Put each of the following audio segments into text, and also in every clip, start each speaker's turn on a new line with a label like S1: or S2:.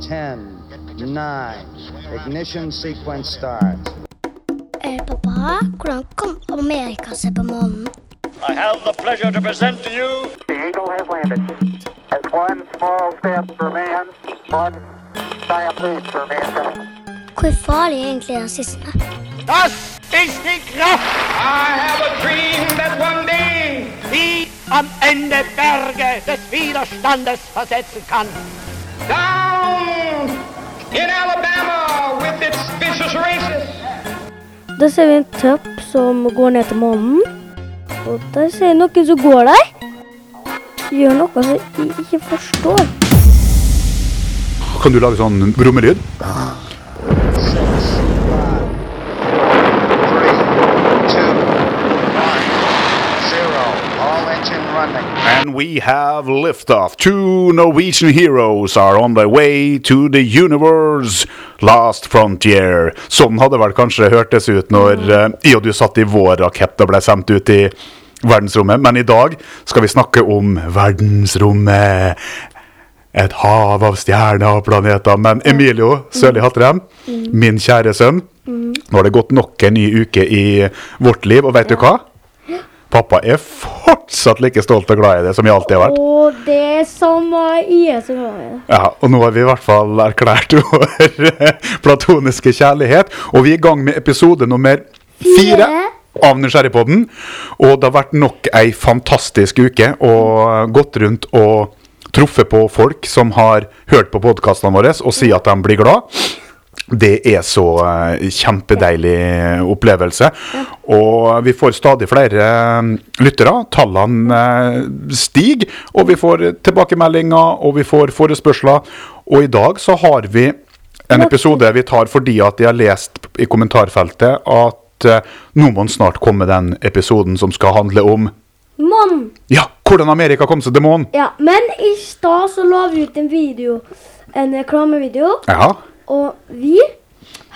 S1: 10, 9, ignition sequence start.
S2: Eh, pappa, hvordan kom Amerika seg på månen?
S3: I have the pleasure to present to you
S4: The Eagle has landed. That's one small step for man, one giant leap for mankind.
S2: Hvor farlig er egentlig rasisme?
S3: Das ist die Kraft! I have a dream that one day vi am Ende Berge des Widerstandes versetzen kann. Down in Alabama with its vicious racists.
S5: Der ser vi en trapp som går ned til månen. Og der ser vi noen som går der. Gjør noe som jeg ikke forstår.
S6: Kan du lage sånn brummelyd? And we have liftoff. Two Norwegian heroes are on their way to the universe. Last frontier. Sånn hadde vel kanskje hørtes ut når uh, jeg og du satt i vår rakett og ble sendt ut i verdensrommet. Men i dag skal vi snakke om verdensrommet. Et hav av stjerner og planeter. Men Emilio Sørli Hattrem, min kjære sønn, nå har det gått nok en ny uke i vårt liv, og vet du hva? Pappa er fortsatt like stolt og glad i det som jeg alltid har vært.
S5: Og det er samme jeg er så glad i det.
S6: Ja, og nå har vi i hvert fall erklært vår platoniske kjærlighet. Og vi er i gang med episode nummer fire av Nysgjerrigpodden. Og det har vært nok ei fantastisk uke og gått rundt og truffet på folk som har hørt på podkastene våre og sier at de blir glad. Det er så eh, kjempedeilig opplevelse. Og vi får stadig flere eh, lyttere. Tallene eh, stiger. Og vi får tilbakemeldinger, og vi får forespørsler. Og i dag så har vi en episode vi tar fordi at jeg har lest i kommentarfeltet at nå må snart komme den episoden som skal handle om
S5: Månen.
S6: ja, hvordan Amerika kom seg til månen.
S5: Ja, men i stad så la vi ut en video, en reklamevideo,
S6: Ja.
S5: Og vi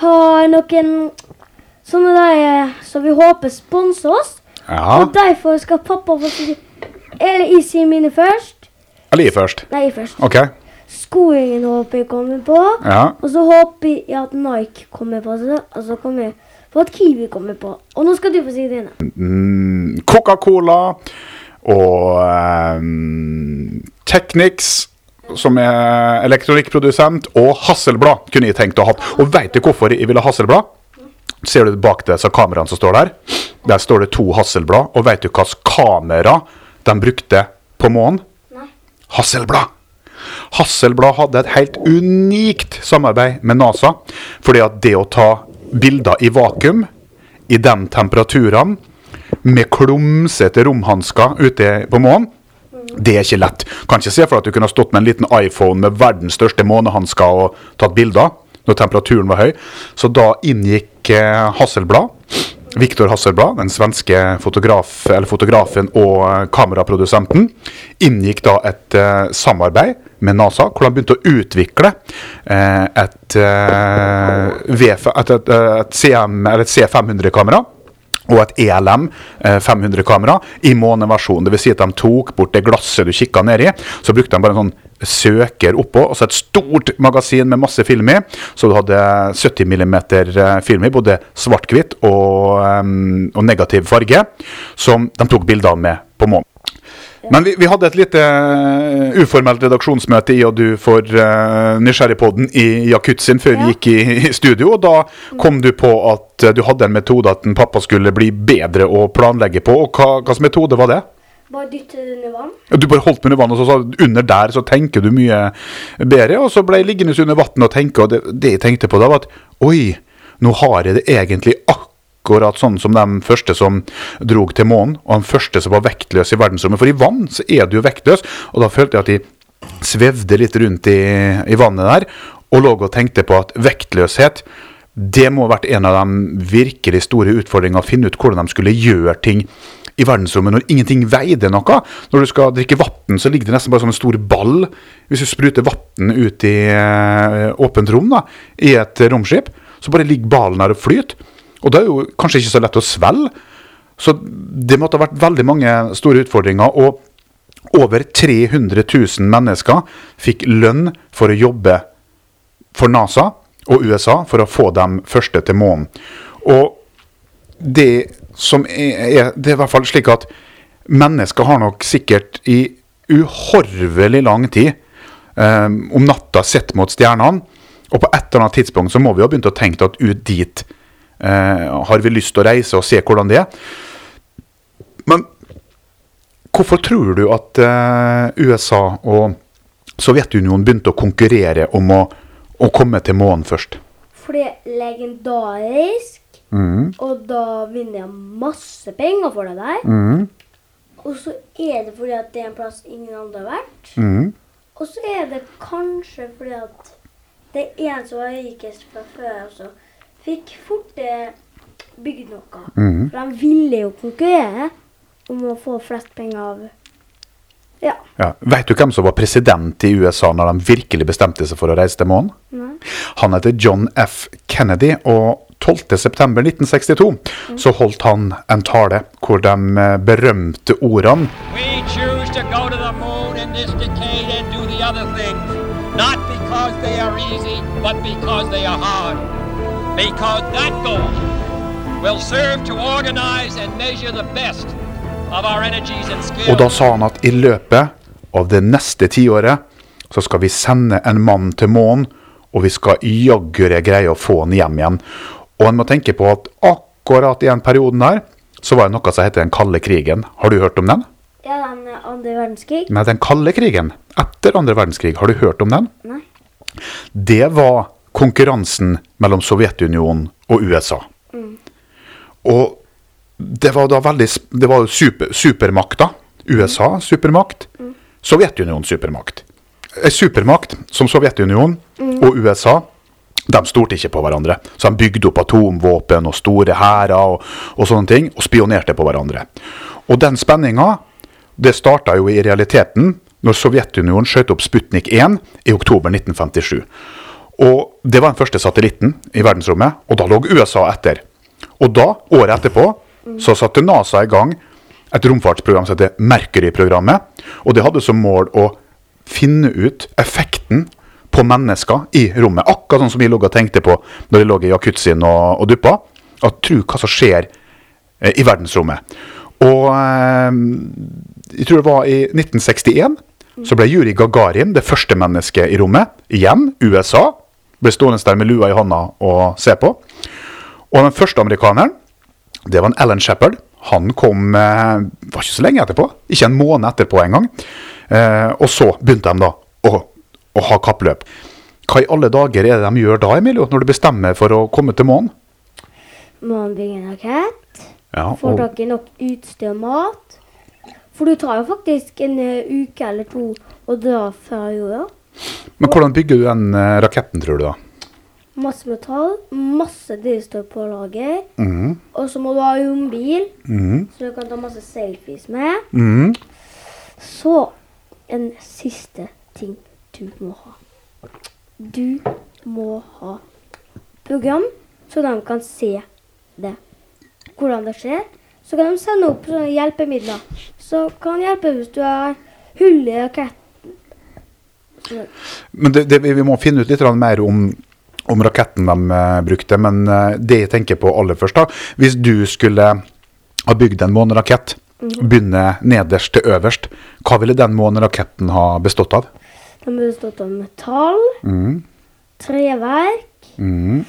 S5: har noen sånne der som vi håper sponser oss.
S6: ja.
S5: Og derfor skal pappa få si Eller jeg sier mine først.
S6: Eller jeg først.
S5: Nei, jeg først.
S6: OK.
S5: Skoingen håper jeg kommer på.
S6: Ja.
S5: Og så håper jeg at Nike kommer på, og så kommer jeg på at Kiwi kommer på. Og nå skal du få si dine.
S6: Mm, Coca-Cola og um, Technics, som er elektronikkprodusent, og Hasselblad kunne jeg tenkt å ha. Og veit du hvorfor jeg ville ha Hasselblad? Ser du bak disse kameraene som står der? Der står det to Hasselblad. Og veit du hvilket kamera de brukte på månen? Hasselblad. Hasselblad hadde et helt unikt samarbeid med NASA. Fordi at det å ta bilder i vakuum, i de temperaturene, med klumsete romhansker ute på månen, det er ikke lett. Kan ikke se for deg at du kunne ha stått med en liten iPhone med verdens største månehansker og tatt bilder når temperaturen var høy. Så da inngikk eh, Hasselblad, Viktor Hasselblad, den svenske fotograf, fotografen og eh, kameraprodusenten, inngikk da et uh, samarbeid med NASA, hvor han begynte å utvikle uh, et, uh, V5 et, et, et, et C500-kamera og et ELM 500-kamera i måneversjon. Dvs. Si at de tok bort det glasset du kikka ned i, så brukte de bare en sånn søker oppå, og så et stort magasin med masse film i. Så du hadde 70 mm film i, både svart-hvitt og, um, og negativ farge, som de tok bilder av med på månen. Men vi, vi hadde et lite uh, uformelt redaksjonsmøte i og du for uh, Nysgjerrigpodden i Jakut før før vi gikk i, i studio. Og da kom du på at uh, du hadde en metode at en pappa skulle bli bedre å planlegge på. Og hva slags metode var det?
S5: Bare dytte det under vann.
S6: Du bare holdt under vann, og så sa under der så tenker du mye bedre. Og så ble jeg liggende under vann og tenke, og det, det jeg tenkte på da, var at oi, nå har jeg det egentlig akkurat sånn som de første som drog til månen, og den første som var vektløs i verdensrommet. For i vann så er du jo vektløs, og da følte jeg at de svevde litt rundt i, i vannet der, og lå og tenkte på at vektløshet det må ha vært en av de virkelig store utfordringene å finne ut hvordan de skulle gjøre ting i verdensrommet når ingenting veide noe. Når du skal drikke vann, så ligger det nesten bare som en stor ball. Hvis du spruter vann ut i eh, åpent rom, da, i et romskip, så bare ligger ballen der og flyter. Og da er jo kanskje ikke så lett å svelge. Så det måtte ha vært veldig mange store utfordringer. Og over 300 000 mennesker fikk lønn for å jobbe for NASA og USA for å få dem første til månen. Og det som er, Det er i hvert fall slik at mennesker har nok sikkert i uhorvelig lang tid um, om natta sett mot stjernene. Og på et eller annet tidspunkt så må vi ha begynt å tenke at ut dit har vi lyst til å reise og se hvordan det er. Men hvorfor tror du at eh, USA og Sovjetunionen begynte å konkurrere om å, å komme til månen først?
S5: For det er legendarisk,
S6: Mm.
S5: og da vinner jeg masse penger for det der.
S6: Mm.
S5: Og så er det fordi at det er en plass ingen andre har vært.
S6: Mm.
S5: Og så er det kanskje fordi at det er en som var rikest fra før, også fikk fort eh, bygd noe.
S6: Mhm.
S5: For de ville jo konkurrere om å få flest penger av Ja.
S6: Ja. Vet du hvem som var president i USA når de virkelig bestemte seg for å reise til månen? Han heter John F. Kennedy, og 12.9.1962 så holdt han en tale hvor de eh, berømte ordene
S3: We choose to go to the moon in this decade and do the other things. Not because they are easy, but because they are hard. Because that goal will serve to organize and measure the best of our energies and skills.
S6: Og da sa han at i løpet av det neste tiåret så skal vi sende en mann til månen, og vi skal jaggere greie å få han hjem igjen. Og en må tenke på at akkurat i den perioden her, så var det noe som heter den kalde krigen. Har du hørt om den?
S5: Ja, den andre verdenskrig?
S6: Nei, den kalde krigen etter andre verdenskrig, har du hørt om den?
S5: Nei.
S6: Det var konkurransen mellom Sovjetunionen og USA. Og det var da veldig Det var super, supermakter. USA supermakt. Sovjetunionen supermakt. En supermakt som Sovjetunionen og USA de stolte ikke på hverandre. Så de bygde opp atomvåpen og store hærer og, og sånne ting, og spionerte på hverandre. Og den spenninga det starta jo i realiteten når Sovjetunionen skjøt opp Sputnik 1 i oktober 1957. Og Det var den første satellitten i verdensrommet, og da lå USA etter. Og da, året etterpå, så satte NASA i gang et romfartsprogram som heter Mercury-programmet. Og det hadde som mål å finne ut effekten på mennesker i rommet. Akkurat sånn som vi og tenkte på når de lå i jacuzzien og, og duppa. At tro hva som skjer eh, i verdensrommet. Og eh, jeg tror det var i 1961 så ble Juri Gagarin det første mennesket i rommet. Igjen USA. Ble stående der med lua i hånda og se på. Og den første amerikaneren, det var en Alan Shepherd. Han kom eh, var ikke så lenge etterpå. Ikke en måned etterpå engang. Eh, og så begynte de da å, å ha kappløp. Hva i alle dager er det de gjør da, Emilio, når du bestemmer for å komme til månen?
S5: Månen bygger en rakett?
S6: Ja,
S5: Får
S6: og,
S5: tak i nok utstyr og mat? For du tar jo faktisk en eh, uke eller to å dra fra jorda.
S6: Men hvordan bygger du den eh, raketten, tror du da?
S5: Masse metall, masse drivstoff på lager.
S6: Mm.
S5: Og så må du ha rombil,
S6: mm.
S5: så du kan ta masse selfies med.
S6: Mm.
S5: Så en siste ting du må ha. Du må ha program, så de kan se det. Hvordan det skjer. Så kan de sende opp hjelpemidler. Så kan hjelpe hvis du har hull i raketten.
S6: Men det, det, vi må finne ut litt mer om, om raketten de eh, brukte. Men eh, det jeg tenker på aller først, da Hvis du skulle ha bygd en månerakett, begynne nederst til øverst, hva ville den måneraketten ha bestått av?
S5: Den ville bestått av metall,
S6: mm.
S5: treverk
S6: mm.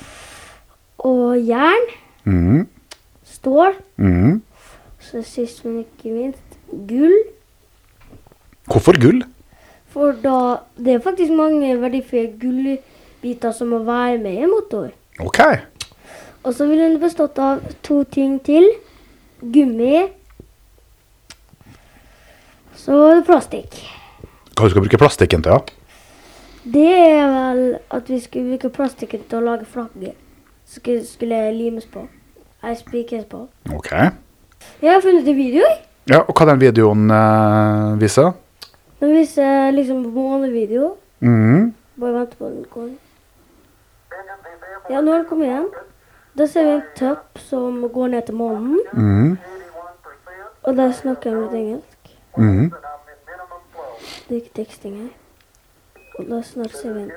S5: og jern.
S6: Mm.
S5: Stål.
S6: mhm.
S5: Så sist, men ikke minst, gull.
S6: Hvorfor gull?
S5: For da Det er faktisk mange verdifulle gullbiter som må være med i en motor.
S6: OK.
S5: Og så ville den bestått av to ting til. Gummi. Så plastikk.
S6: Hva du skal bruke plastikken til? Ja?
S5: Det er vel at vi skulle bruke plastikken til å lage flagget. Skulle, skulle limes på. Jeg spikres på.
S6: OK.
S5: Jeg har funnet en video.
S6: Ja, Og hva den videoen eh, viser?
S5: Den viser liksom månevideo.
S6: Mm.
S5: Bare vent på den går. Ja, nå har den kommet igjen. Da ser vi en topp som går ned til månen.
S6: Mm.
S5: Og der snakker jeg litt engelsk.
S6: Mm.
S5: Det er ikke teksting her. Og da snart ser vi en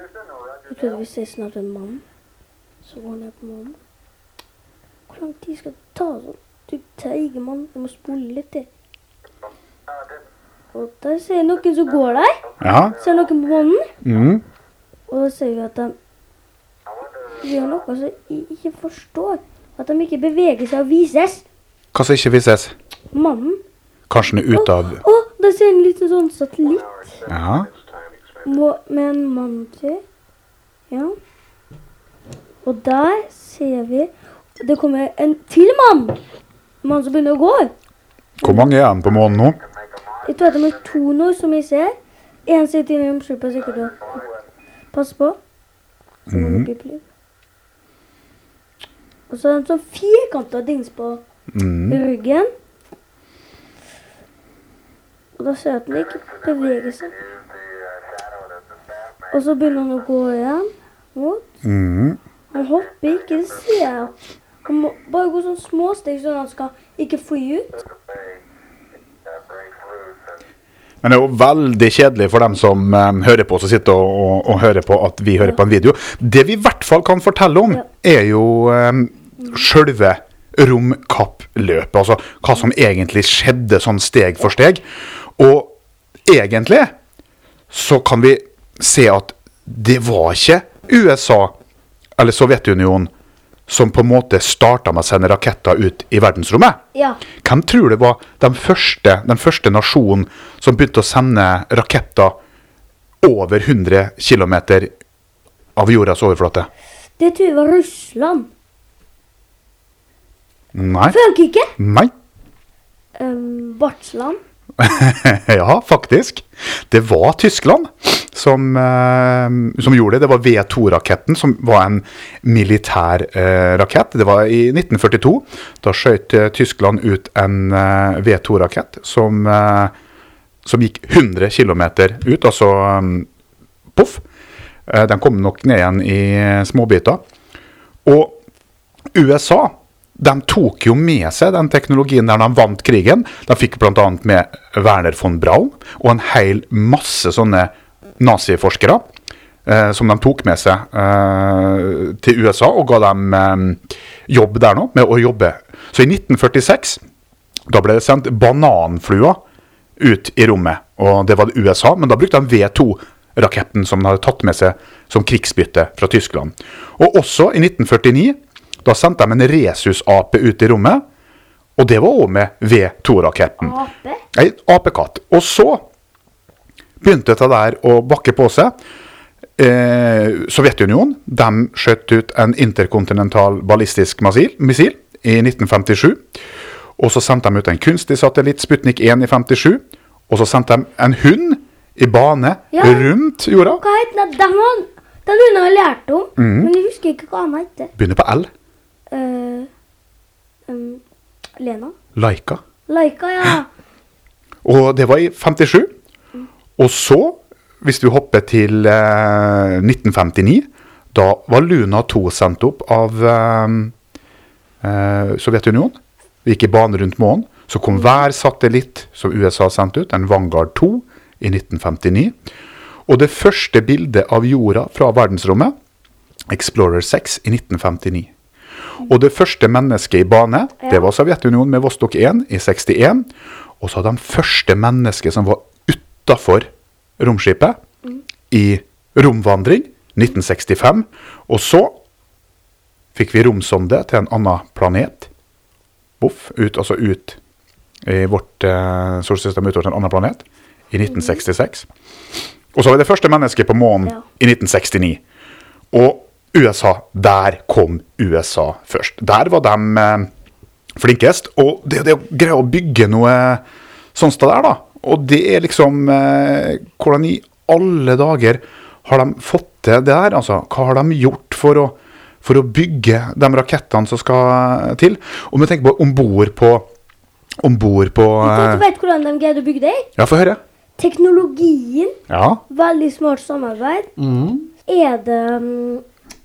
S5: Jeg tror vi ser snart en mann som går ned på månen. Hvor lang tid skal det ta? sånn? Du treige mann. Jeg må spole litt til. Og der ser jeg noen som går der.
S6: Ja.
S5: Ser noen på månen.
S6: Mm.
S5: Og da ser vi at de gjør noe som jeg ikke forstår. At de ikke beveger seg og vises.
S6: Hva som ikke vises?
S5: Mannen.
S6: Kanskje den er ute av
S5: Å, der ser en liten sånn satellitt
S6: Ja.
S5: må- med en mann til. Ja. Og der ser vi Det kommer en til mann. En mann som begynner å gå.
S6: Hvor mange er han på månen nå?
S5: Jeg tror det er to nå, som jeg ser. En sitter inne i romskipet sikkert og passer på. Så må pipe litt. Og så er det en sånn firkanta dings på
S6: Mm.
S5: ryggen. Og da ser jeg at den ikke beveger seg. Og så begynner han å gå igjen. Mot.
S6: Mm.
S5: Han hopper ikke, det ser jeg. Han må bare gå sånn småsteg, sånn at han skal ikke fly ut.
S6: Men det er jo veldig kjedelig for dem som eh, hører på, som sitter og, og, og hører på at vi hører på en video. Det vi i hvert fall kan fortelle om,
S5: Ja.
S6: er jo um, sjølve romkappløpet. Altså hva som egentlig skjedde sånn steg for steg. Og egentlig så kan vi se at det var ikke USA eller Sovjetunionen som på en måte starta med å sende raketter ut i verdensrommet.
S5: Ja.
S6: Hvem tror du var den første, den første nasjonen som begynte å sende raketter over 100 km av jordas overflate?
S5: Det tror jeg var Russland.
S6: Nei.
S5: Frankrike.
S6: Nei.
S5: Um, Bartsland.
S6: ja, faktisk. Det var Tyskland som, eh, som gjorde det. Det var V2-raketten, som var en militær eh, rakett. Det var i 1942. Da skjøt eh, Tyskland ut en eh, V2-rakett som, eh, som gikk 100 km ut, altså um, poff. Den kom nok ned igjen i småbiter. Og USA de tok jo med seg den teknologien der de vant krigen. De fikk bl.a. med Werner von Braun og en hel masse sånne naziforskere eh, som de tok med seg eh, til USA og ga dem eh, jobb der nå, med å jobbe. Så i 1946 da ble det sendt bananfluer ut i rommet, og det var USA, men da brukte de V2-raketten som de hadde tatt med seg som krigsbytte fra Tyskland. Og også i 1949 da sendte de en rhesusape ut i rommet, og det var òg med V2-raketten.
S5: Ape.
S6: Ei apekatt. Og så begynte dette der å bakke på seg. Eh, Sovjetunionen de skjøt ut en interkontinental ballistisk missil, missil i 1957. Og så sendte de ut en kunstig satellitt, Sputnik 1 i 57. Og så sendte de en hund i bane
S5: Ja.
S6: rundt jorda.
S5: Hva het den? Den hunden har jeg lært om,
S6: mm.
S5: men jeg husker ikke hva han heter.
S6: Begynner på L.
S5: Lena?
S6: Laika.
S5: Laika, ja.
S6: Og det var i 57. Og så, hvis vi hopper til eh, 1959, da var Luna 2 sendt opp av eh, eh, Sovjetunionen. Vi gikk i bane rundt månen. Så kom hver satellitt som USA sendte ut, en Vanguard 2 i 1959. Og det første bildet av jorda fra verdensrommet, Explorer 6 i 1959. Og det første mennesket i bane, det var Sovjetunionen med Vostok 1 i 61. Og så hadde de første mennesket som var utafor romskipet, i romvandring, 1965. Og så fikk vi romsonde til en annen planet. Boff, ut, altså ut i vårt eh, solsystem utover til en annen planet, i 1966. Og så var det første mennesket på månen
S5: Ja.
S6: i 1969. Og USA, der kom USA først. Der var de eh, flinkest. Og det, det å greie å bygge noe sånt sted der, da. Og det er liksom eh, Hvordan i alle dager har de fått til det der? Altså, hva har de gjort for å, for å bygge de rakettene som skal til? Om vi tenker på om bord på Om bord på
S5: Du
S6: eh,
S5: vet hvordan de greide å bygge det?
S6: Ja, få høre.
S5: Teknologien,
S6: Ja.
S5: veldig smart samarbeid. Er det um,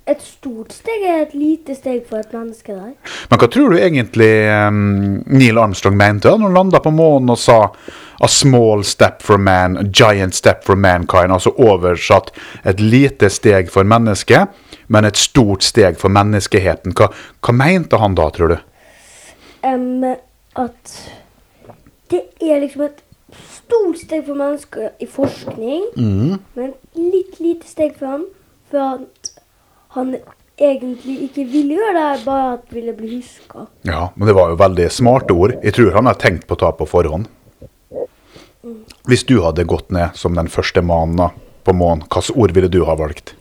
S5: et stort steg er et lite steg for et menneske der.
S6: Men hva tror du egentlig um, Neil Armstrong mente da når han landa på månen og sa A small step for man, a giant step for mankind. Altså oversatt et lite steg for mennesket, men et stort steg for menneskeheten. Hva, hva mente han da, tror du?
S5: Um, at det er liksom et stort steg for mennesker i forskning, men et litt lite steg for ham, for at han egentlig ikke ville gjøre det, bare at ville bli huska.
S6: Ja, men det var jo veldig smarte ord. Jeg tror han har tenkt på å ta på forhånd. Hvis du hadde gått ned som den første mannen på månen, hvilke ord ville du ha valgt?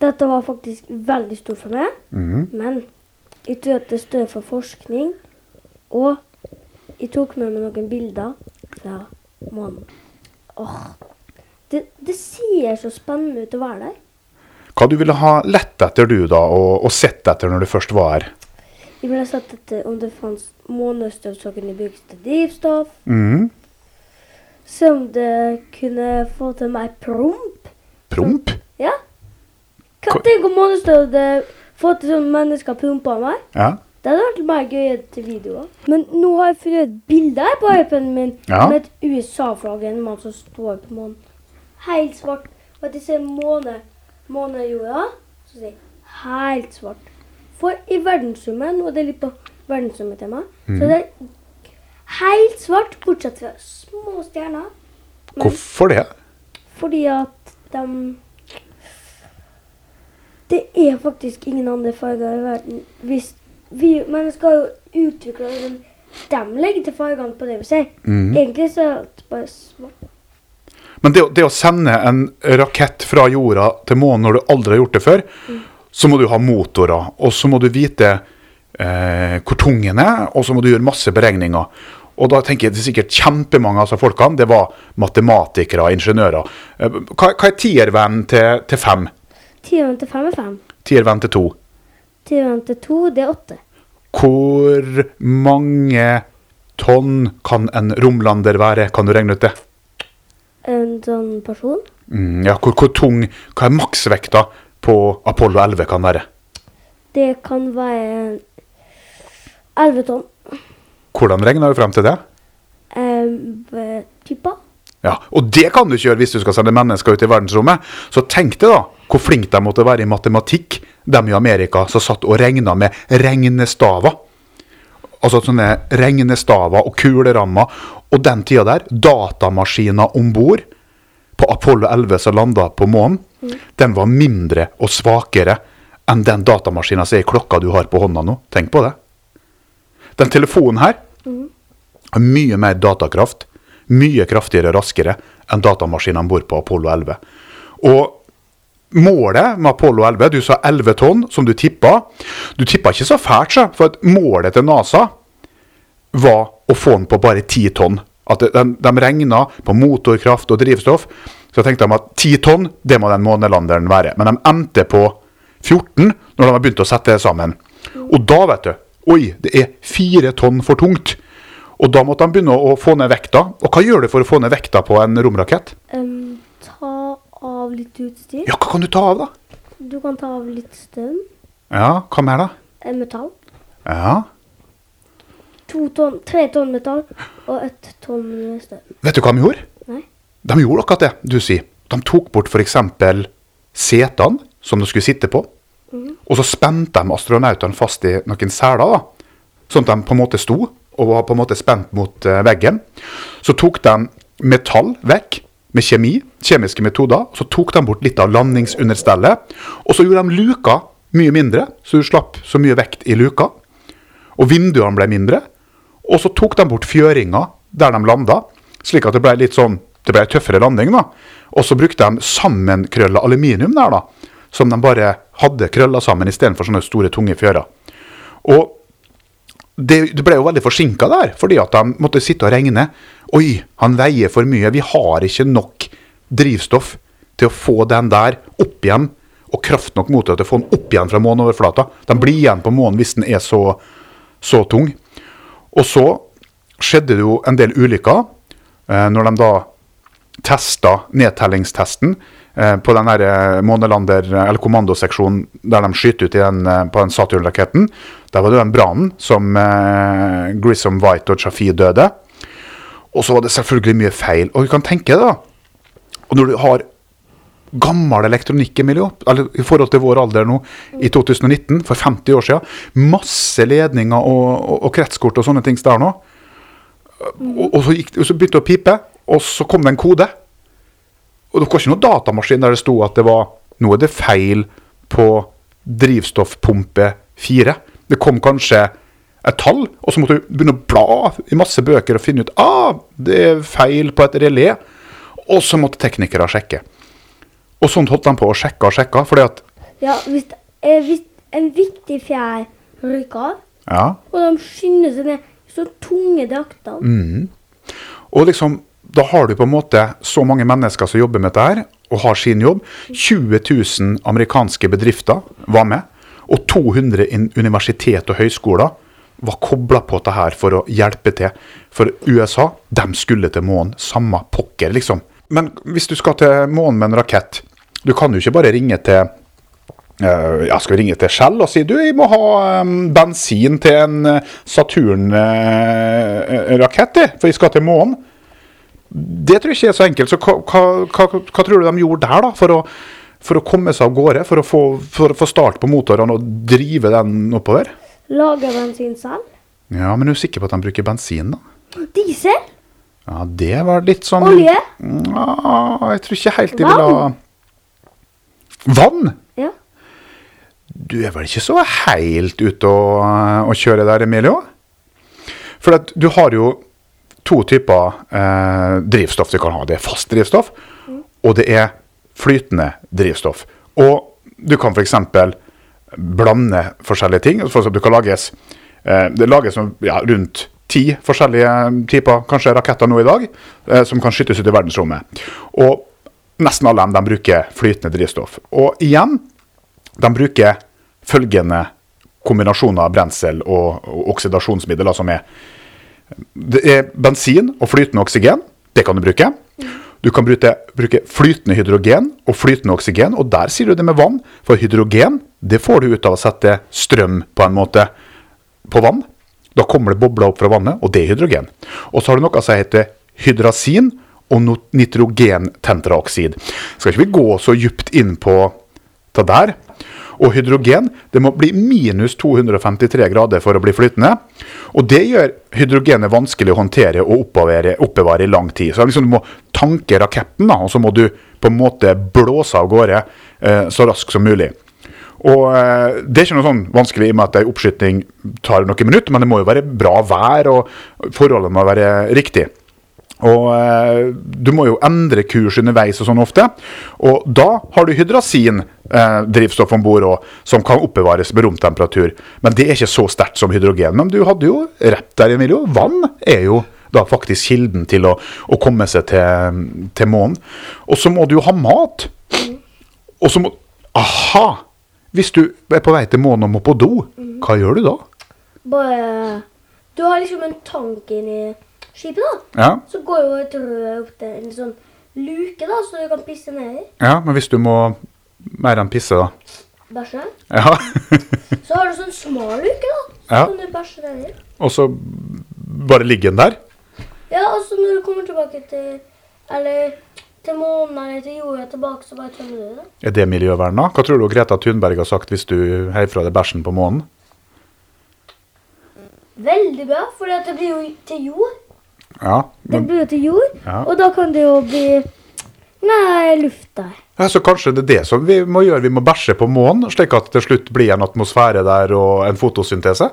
S5: Dette var faktisk veldig stort for meg, men jeg tror at det står for forskning, og jeg tok med meg noen bilder fra månen. Åh, det, det ser så spennende ut å være der.
S6: Hva du ville ha lett etter du da, og, og sett etter når du først var her?
S5: Jeg ville sett etter om det fantes månestøvsuger i brukes til drivstoff.
S6: Mhm.
S5: Se om det kunne få til meg promp.
S6: Promp?
S5: Ja. Hva
S6: Hva-
S5: tenk om månestøv det får til sånn mennesker promper meg.
S6: Ja.
S5: Det hadde vært mer gøy til videoer. Men nå har jeg funnet et bilde her på iPaden min
S6: Ja.
S5: med et USA-flagg. En mann som står på månen. Helt svart. Og at jeg ser måne, månejorda, så sier helt svart. For i verdensrommet, nå er det litt på verdensrommet tema, så det er helt svart, bortsett fra små stjerner. Men
S6: Hvorfor det?
S5: fordi at de Det er faktisk ingen andre farger i verden. Hvis vi mennesker har jo utvikla dem De legger til fargene på det vi ser. Egentlig så er det bare svart.
S6: Men det, det å sende en rakett fra jorda til månen når du aldri har gjort det før, så må du ha motorer, og så må du vite eh, hvor tung den er, og så må du gjøre masse beregninger. Og da tenker jeg det er sikkert kjempemange av disse folkene, det var matematikere ingeniører. Eh, hva, hva er tiervenn til, til fem?
S5: Tieren til fem er fem.
S6: Tiervenn til to?
S5: Tieren til to, det er åtte.
S6: Hvor mange tonn kan en romlander være? Kan du regne ut det?
S5: En sånn person.
S6: Mm, ja, hvor, hvor tung, hva er maksvekta på Apollo 11 kan være?
S5: Det kan være elleve tonn.
S6: Hvordan regner du frem til det?
S5: Eh, Tippa.
S6: Ja, Og det kan du ikke gjøre hvis du skal sende mennesker ut i verdensrommet. Så tenk deg da hvor flinke de måtte være i matematikk, de i Amerika som satt og regna med regnestaver. Altså sånne regnestaver og kulerammer. Og den tida der, datamaskiner om bord på Apollo 11 som landa på månen, den var mindre og svakere enn den datamaskinen som er i klokka du har på hånda nå. Tenk på det. Den telefonen her har mye mer datakraft, mye kraftigere og raskere enn datamaskinen om bord på Apollo 11. Og målet med Apollo 11, du sa 11 tonn, som du tippa. Du tippa ikke så fælt, så, for målet til NASA var å få den på bare ti tonn. At de, de regna på motorkraft og drivstoff. Så tenkte de at ti tonn, det må den månelanderen være. Men de endte på 14 når de har begynt å sette det sammen. Og da, vet du Oi, det er fire tonn for tungt. Og da måtte de begynne å få ned vekta. Og hva gjør du for å få ned vekta på en romrakett?
S5: Um, ta av litt utstyr.
S6: Ja, hva kan du ta av, da?
S5: Du kan ta av litt strøm.
S6: Ja, hva mer, da?
S5: En metall.
S6: Ja.
S5: To tonn, tre tonn metall og ett tonn støv.
S6: Vet du hva de gjorde?
S5: Nei.
S6: De gjorde akkurat det du sier. De tok bort f.eks. setene som de skulle sitte på. Og så spente de astronautene fast i noen seler, da. Sånn at de på en måte sto og var på en måte spent mot eh, veggen. Så tok de metall vekk med kjemi, kjemiske metoder. Så tok de bort litt av landingsunderstellet. Og så gjorde de luka mye mindre, så du slapp så mye vekt i luka. Og vinduene ble mindre. Og så tok de bort fjøringa der de landa, slik at det ble litt sånn det ble tøffere landing. da. Og så brukte de sammenkrølla aluminium der, da. Som de bare hadde krølla sammen istedenfor sånne store, tunge fjører. Og det, det ble jo veldig forsinka der, fordi at de måtte sitte og regne. Oi, han veier for mye. Vi har ikke nok drivstoff til å få den der opp igjen, og kraft nok mot det til å få den opp igjen fra måneoverflata. Den blir igjen på månen hvis den er så, så tung. Og så skjedde det jo en del ulykker eh, når de da testa nedtellingstesten eh, på den der eh, månelander- eller kommandoseksjonen der de skyter ut den, eh, på den Saturn-raketten. Der var det den brannen som eh, Grissom White og Chaffee døde. Og så var det selvfølgelig mye feil. Og du kan tenke deg, da. Og når du har gammel elektronikk, i forhold til vår alder nå, i 2019, for 50 år siden, masse ledninger og, og, og kretskort og sånne ting der nå. Og, og, så gikk, og så begynte det å pipe, og så kom det en kode. Og det var ikke noen datamaskin der det sto at det var Nå er det feil på drivstoffpumpe 4. Det kom kanskje et tall, og så måtte du begynne å bla i masse bøker og finne ut ah, det er feil på et relé. Og så måtte teknikere sjekke. Og sånt holdt de på å sjekke og sjekke. fordi at
S5: Ja, hvis, eh, hvis en viktig fjær ryker av,
S6: Ja.
S5: og de skynder seg ned i så tunge drakter
S6: Og liksom, da har du på en måte så mange mennesker som jobber med dette her, og har sin jobb. 20 000 amerikanske bedrifter var med. Og 200 universitet og høyskoler var kobla på dette her for å hjelpe til. For USA, de skulle til månen. Samme pokker, liksom. Men hvis du skal til månen med en rakett, du kan jo ikke bare ringe til Eh, jeg skal ringe til Shell og si du, jeg må ha bensin til en eh, Saturn-rakett, for jeg skal til månen. Det tror jeg ikke er så enkelt. Så hva, hva, hva, hva tror du de gjorde der, da? For å, for å komme seg av gårde? For å få, for å få start på motorene og drive den oppover?
S5: Lage bensin selv.
S6: Ja, men er du sikker på at de bruker bensin, da?
S5: Diesel.
S6: Ja, det var litt sånn
S5: Olje.
S6: Ja, jeg tror ikke helt de vil ha
S5: Vann. Ja.
S6: Du er vel ikke så helt ute å, å kjøre der, Emilio? For at du har jo to typer eh, drivstoff du kan ha. Det er fast drivstoff, og det er flytende drivstoff. Og du kan f.eks. blande forskjellige ting. For du kan lages, eh, det lages ja, rundt ti forskjellige typer kanskje raketter nå i dag, eh, som kan skytes ut i verdensrommet. Og nesten alle dem de bruker flytende drivstoff. Og igjen, de bruker følgende kombinasjoner av brensel og, og oksidasjonsmidler, som er Det er bensin og flytende oksygen. Det kan du bruke. Du kan bruke, bruke flytende hydrogen og flytende oksygen, og der sier du det med vann. For hydrogen det får du ut av å sette strøm på en måte på vann. Da kommer det bobler opp fra vannet, og det er hydrogen. Og så har du noe som heter hydrasin og nitrogententraoksid. Skal ikke vi gå så djupt inn på det der? Og hydrogen det må bli minus 253 grader for å bli flytende. Og det gjør hydrogenet vanskelig å håndtere og oppbevare, oppbevare i lang tid. Så liksom du må tanke raketten, da, og så må du på en måte blåse av gårde eh, så raskt som mulig. Og eh, Det er ikke noe sånn vanskelig i og med at en oppskyting tar noen minutter, men det må jo være bra vær, og forholdene må være riktige. Og eh, Du må jo endre kurs underveis og sånn ofte. Og da har du hydrasin eh, drivstoff om bord òg, som kan oppbevares med romtemperatur. Men det er ikke så sterkt som hydrogen. Men du hadde jo rett der, Emilio. Vann er jo da faktisk kilden til å, å komme seg til, til månen. Og så må du jo ha mat. Og så må Aha! Hvis du er på vei til månen og må på do, hva gjør du da?
S5: Bare Du har liksom en tank inni skipet, da.
S6: Ja,
S5: Så går jo et rør opp til en sånn luke, da, så du kan pisse ned i.
S6: ja men hvis du må mer enn pisse, da?
S5: Bæsje.
S6: Ja.
S5: Så har du sånn smal luke, da. Så
S6: Ja.
S5: kan du bæsje ned i.
S6: og så bare ligge den der?
S5: Ja, og så når du kommer tilbake til Eller til månen eller til jorda tilbake, så bare tømmer du det.
S6: Er det miljøvern, da? Hva tror du Greta Thunberg har sagt hvis du heier fra deg bæsjen på månen?
S5: Veldig bra, for det blir jo til jord.
S6: Ja,
S5: Det blir jo til jord,
S6: Ja.
S5: og da kan det jo bli Nei, luft der.
S6: ja, Så kanskje det er det som vi må gjøre? Vi må bæsje på månen, slik at det til slutt blir en atmosfære der og en fotosyntese?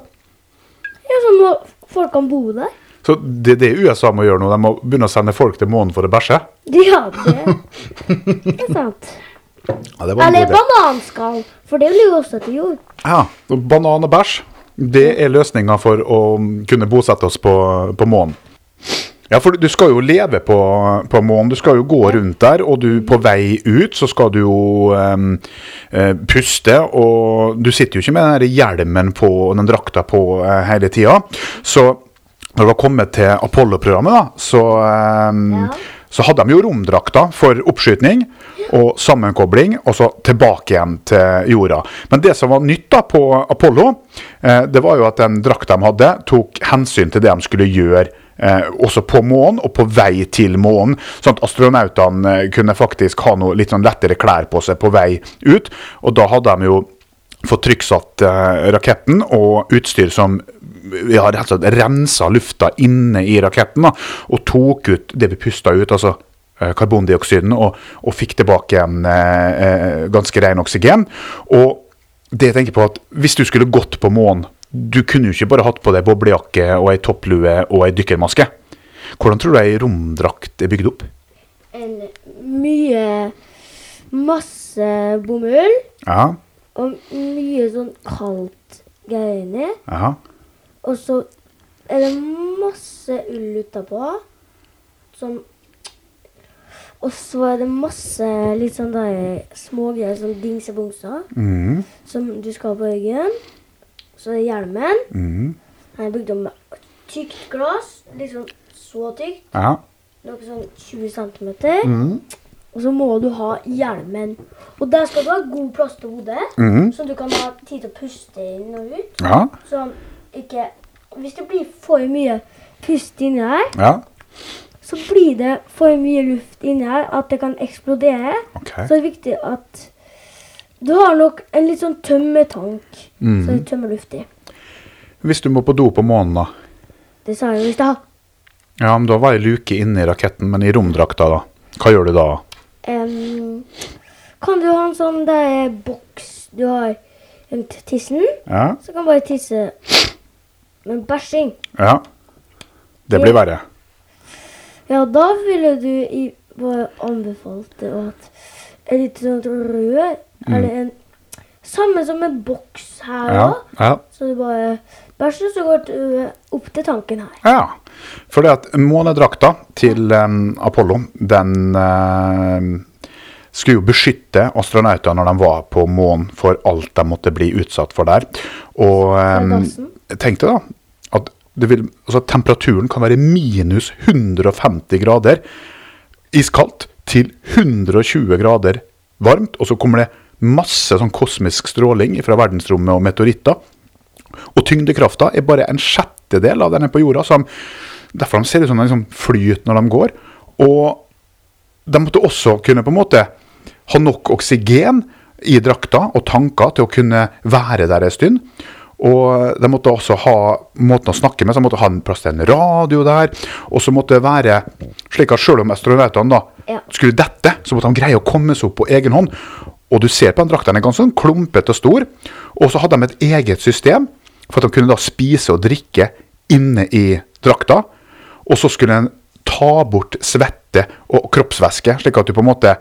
S5: Ja, så må folk kan bo der.
S6: Så det er det USA må gjøre nå. De må begynne å sende folk til månen for å bæsje?
S5: Ja, det, det er sant.
S6: Ja, det
S5: Eller bananskall, for det blir jo også til jord.
S6: Ja, Banan og bæsj, det er løsninga for å kunne bosette oss på, på månen. Ja, for du skal jo leve på, på månen. Du skal jo gå rundt der, og du på vei ut så skal du jo um, puste. Og du sitter jo ikke med den hjelmen på den drakta på uh, hele tida. Så når det var kommet til Apollo-programmet, så, em,
S5: Ja.
S6: så hadde de jo romdrakter for oppskytning og sammenkobling, og så tilbake igjen til jorda. Men det som var nytt da på Apollo, eh, det var jo at den drakta de hadde, tok hensyn til det de skulle gjøre. Eh, også på månen og på vei til månen, sånn at astronautene eh, kunne faktisk ha noe litt sånn lettere klær på seg på vei ut. Og da hadde de jo fått trykksatt eh, raketten og utstyr som ja, rett og slett rensa lufta inne i raketten da, og tok ut det vi pusta ut, altså eh, karbondioksiden, og, og fikk tilbake igjen eh, eh, ganske ren oksygen. Og det jeg tenker på at hvis du skulle gått på månen, du kunne jo ikke bare hatt på deg boblejakke og ei topplue og ei dykkermaske. Hvordan tror du ei romdrakt er bygd opp?
S5: En mye Masse bomull
S6: Ja,
S5: og mye sånn kaldt greier inni. Og så er det masse ull utapå. Sånn Og så er det masse litt sånn der smågreier, sånn dingsebongser,
S6: mm.
S5: som du skal ha på ryggen. Så er det hjelmen.
S6: Mm.
S5: Den er bygd om med tykt glass. Liksom så tykt.
S6: ja,
S5: Noe sånn 20 cm. Og så må du ha hjelmen. Og der skal du ha god plass til hodet,
S6: mhm,
S5: så du kan ha tid til å puste inn og ut.
S6: ja,
S5: Sånn ikke Hvis det blir for mye pust inni her,
S6: ja,
S5: så blir det for mye luft inni her at det kan eksplodere.
S6: Okay.
S5: Så det er viktig at du har nok en litt sånn tømmetank
S6: mm
S5: -hmm. så du tømmer luft i.
S6: Hvis du må på do på månen da,
S5: Det sa jeg jo i stad.
S6: ja, men da var ei luke inne i raketten, men i romdrakta da, hva gjør du da?
S5: Em, kan du ha en sånn der boks du har rundt tissen?
S6: Ja,
S5: Så kan du bare tisse. Men bæsjing
S6: ja, det blir verre.
S5: Ja, da ville du i, bare anbefalt at en litt sånn rør Eller en Samme som en boks her
S6: òg. Ja, ja,
S5: Så du bare bæsjer, så går du opp til tanken her.
S6: ja. For det at månedrakta til um, Apollo, den uh, skulle jo beskytte astronautene når de var på månen for alt de måtte bli utsatt for der. Og
S5: um,
S6: tenk deg da, at det vil, altså, temperaturen kan være minus 150 grader iskaldt til 120 grader varmt, og så kommer det masse sånn kosmisk stråling fra verdensrommet og meteoritter. Og tyngdekrafta er bare en sjettedel av den på jorda. Så de, derfor de ser ut som de liksom flyter når de går. Og de måtte også kunne på en måte ha nok oksygen i drakta og tanker til å kunne være der en stund. Og de måtte også ha måten å snakke med, så de måtte ha en plass til en radio der. Og så måtte det være slik at selv om astronautene da
S5: Ja.
S6: skulle dette, så måtte de greie å komme seg opp på egen hånd. Og du ser på den drakta, den er ganske sånn klumpete og stor. Og så hadde de et eget system for at de kunne da spise og drikke inne i drakta. Og så skulle en ta bort svette og kroppsvæske, slik at du på en måte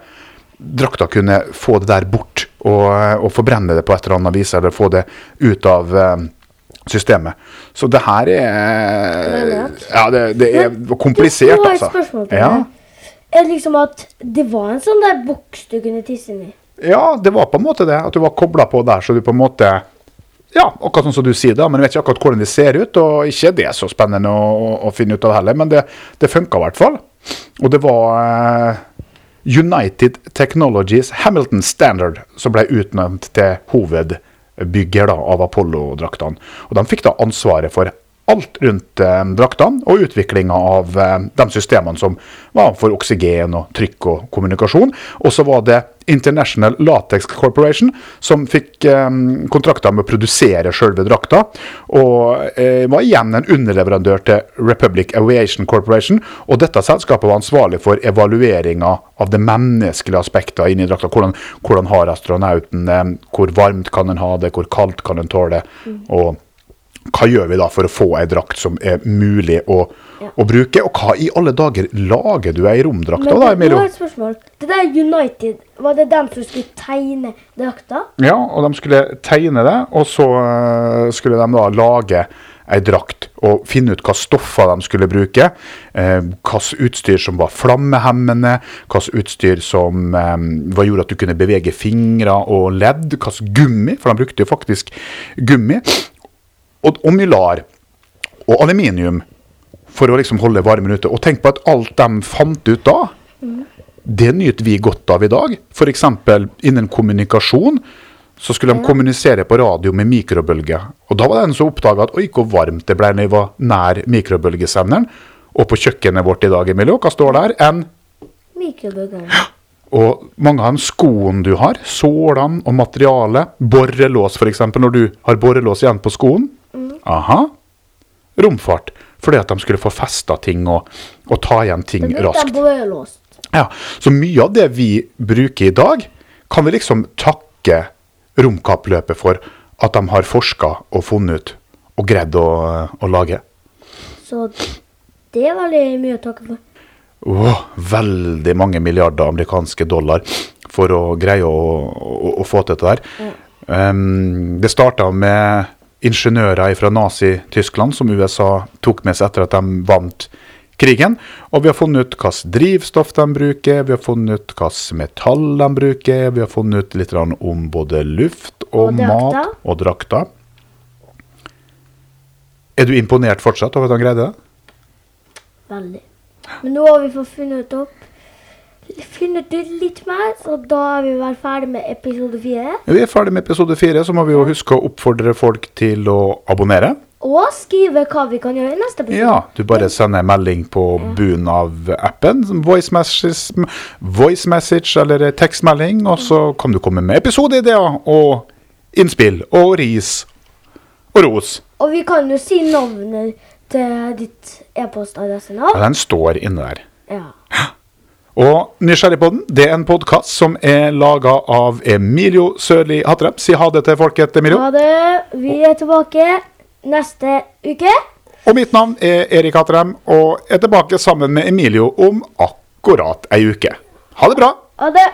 S6: drakta kunne få det der bort og, og forbrenne det på et eller annet vis, eller få det ut av eh, systemet. Så det her er Ja, det, det er komplisert, altså. Ja.
S5: Er liksom at det var en sånn der boks du kunne tisse inn i?
S6: Ja, det var på en måte det. At du var kobla på der, så du på en måte Ja, akkurat sånn som du sier, da. Men jeg vet ikke akkurat hvordan det ser ut. Og ikke det er så spennende å, å, å finne ut av heller, men det, det funka i hvert fall. Og det var eh, United Technologies Hamilton Standard som ble utnevnt til hovedbygger da, av Apollo-draktene. Og de fikk da ansvaret for alt rundt eh, draktene og utviklinga av eh, de systemene som var for oksygen og trykk og kommunikasjon. Og så var det International Latex Corporation som fikk eh, kontrakter med å produsere sjølve drakta. Og eh, var igjen en underleverandør til Republic Aviation Corporation. Og dette selskapet var ansvarlig for evalueringa av det menneskelige aspektet inni drakta. Hvordan, hvordan har astronauten det, hvor varmt kan den ha det, hvor kaldt kan den tåle det. og hva gjør vi da for å få ei drakt som er mulig å, å bruke? Og hva i alle dager lager du ei romdrakt
S5: Men
S6: av, da,
S5: det, nå
S6: Emilio?
S5: har et spørsmål. Det der United, var det dem som skulle tegne drakta?
S6: Ja, og de skulle tegne det, og så eh, skulle de da lage ei drakt og finne ut hva stoffer de skulle bruke. Eh, Hvilket utstyr som var flammehemmende, hvilket utstyr som eh, gjorde at du kunne bevege fingre og ledd. Hvilket gummi, for de brukte jo faktisk gummi. Og, og mylar og aluminium for å liksom holde varmen ute. Og tenk på at alt de fant ut da, Det nyter vi godt av i dag. F.eks. innen kommunikasjon så skulle de kommunisere på radio med mikrobølger. Og da var det en som oppdaga at oi, hvor varmt det ble når jeg var nær mikrobølgesenderen. Og på kjøkkenet vårt i dag, Emilio, hva står der? En
S5: Mikrobølger.
S6: og mange av de skoene du har, sålene og materialet, borrelås f.eks. når du har borrelås igjen på skoen. Aha. Romfart. Fordi at de skulle få festa ting og, og ta igjen ting raskt. Ja, Så mye av det vi bruker i dag, kan vi liksom takke romkappløpet for at de har forska og funnet ut og greid å, å lage.
S5: Så det er veldig mye å takke for.
S6: Oh, veldig mange milliarder amerikanske dollar for å greie å, å, å få til det der. Um, det starta med ingeniører fra Nazi-Tyskland som USA tok med seg etter at de vant krigen. Og vi har funnet ut hvilket drivstoff de bruker, vi har funnet ut hvilket metall de bruker, vi har funnet ut litt om både luft og,
S5: Og
S6: mat og drakter. Er du imponert fortsatt over at han greide det?
S5: Veldig. Men nå har vi fått funnet opp funnet ut litt mer, så da er vi vel ferdig med episode fire.
S6: Vi er ferdig med episode fire, så må vi jo huske å oppfordre folk til å abonnere.
S5: Og skrive hva vi kan gjøre i neste episode.
S6: Ja, du bare sender en melding på bunnen av appen, voice message, voice message eller tekstmelding, og så kan du komme med episodeideer og innspill og ris og ros.
S5: Og vi kan jo si navnet til ditt e-postadresse nå.
S6: Ja, den står inne der.
S5: Ja.
S6: Og Nysgjerrigpodden det er en podkast som er laga av Emilio Sørli Hatrem. Si ha det til folket, Emilio.
S5: Ha det. Vi er tilbake neste uke.
S6: Og mitt navn er Erik Hatrem, og er tilbake sammen med Emilio om akkurat ei uke. Ha det bra!
S5: Ha det.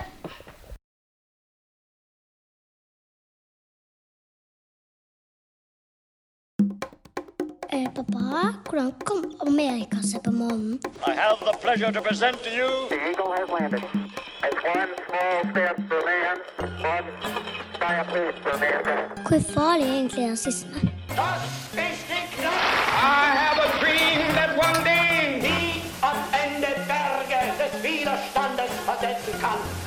S2: Eh, pappa, hvordan kom Amerika seg på månen?
S3: I have the pleasure to present to you
S4: The Eagle has landed. It's one small step for man, one giant leap for mankind.
S2: Hvor farlig er egentlig rasisme?
S3: I have a dream that one day
S7: Wie am Ende Berge des Widerstandes versetzen kann.
S3: Da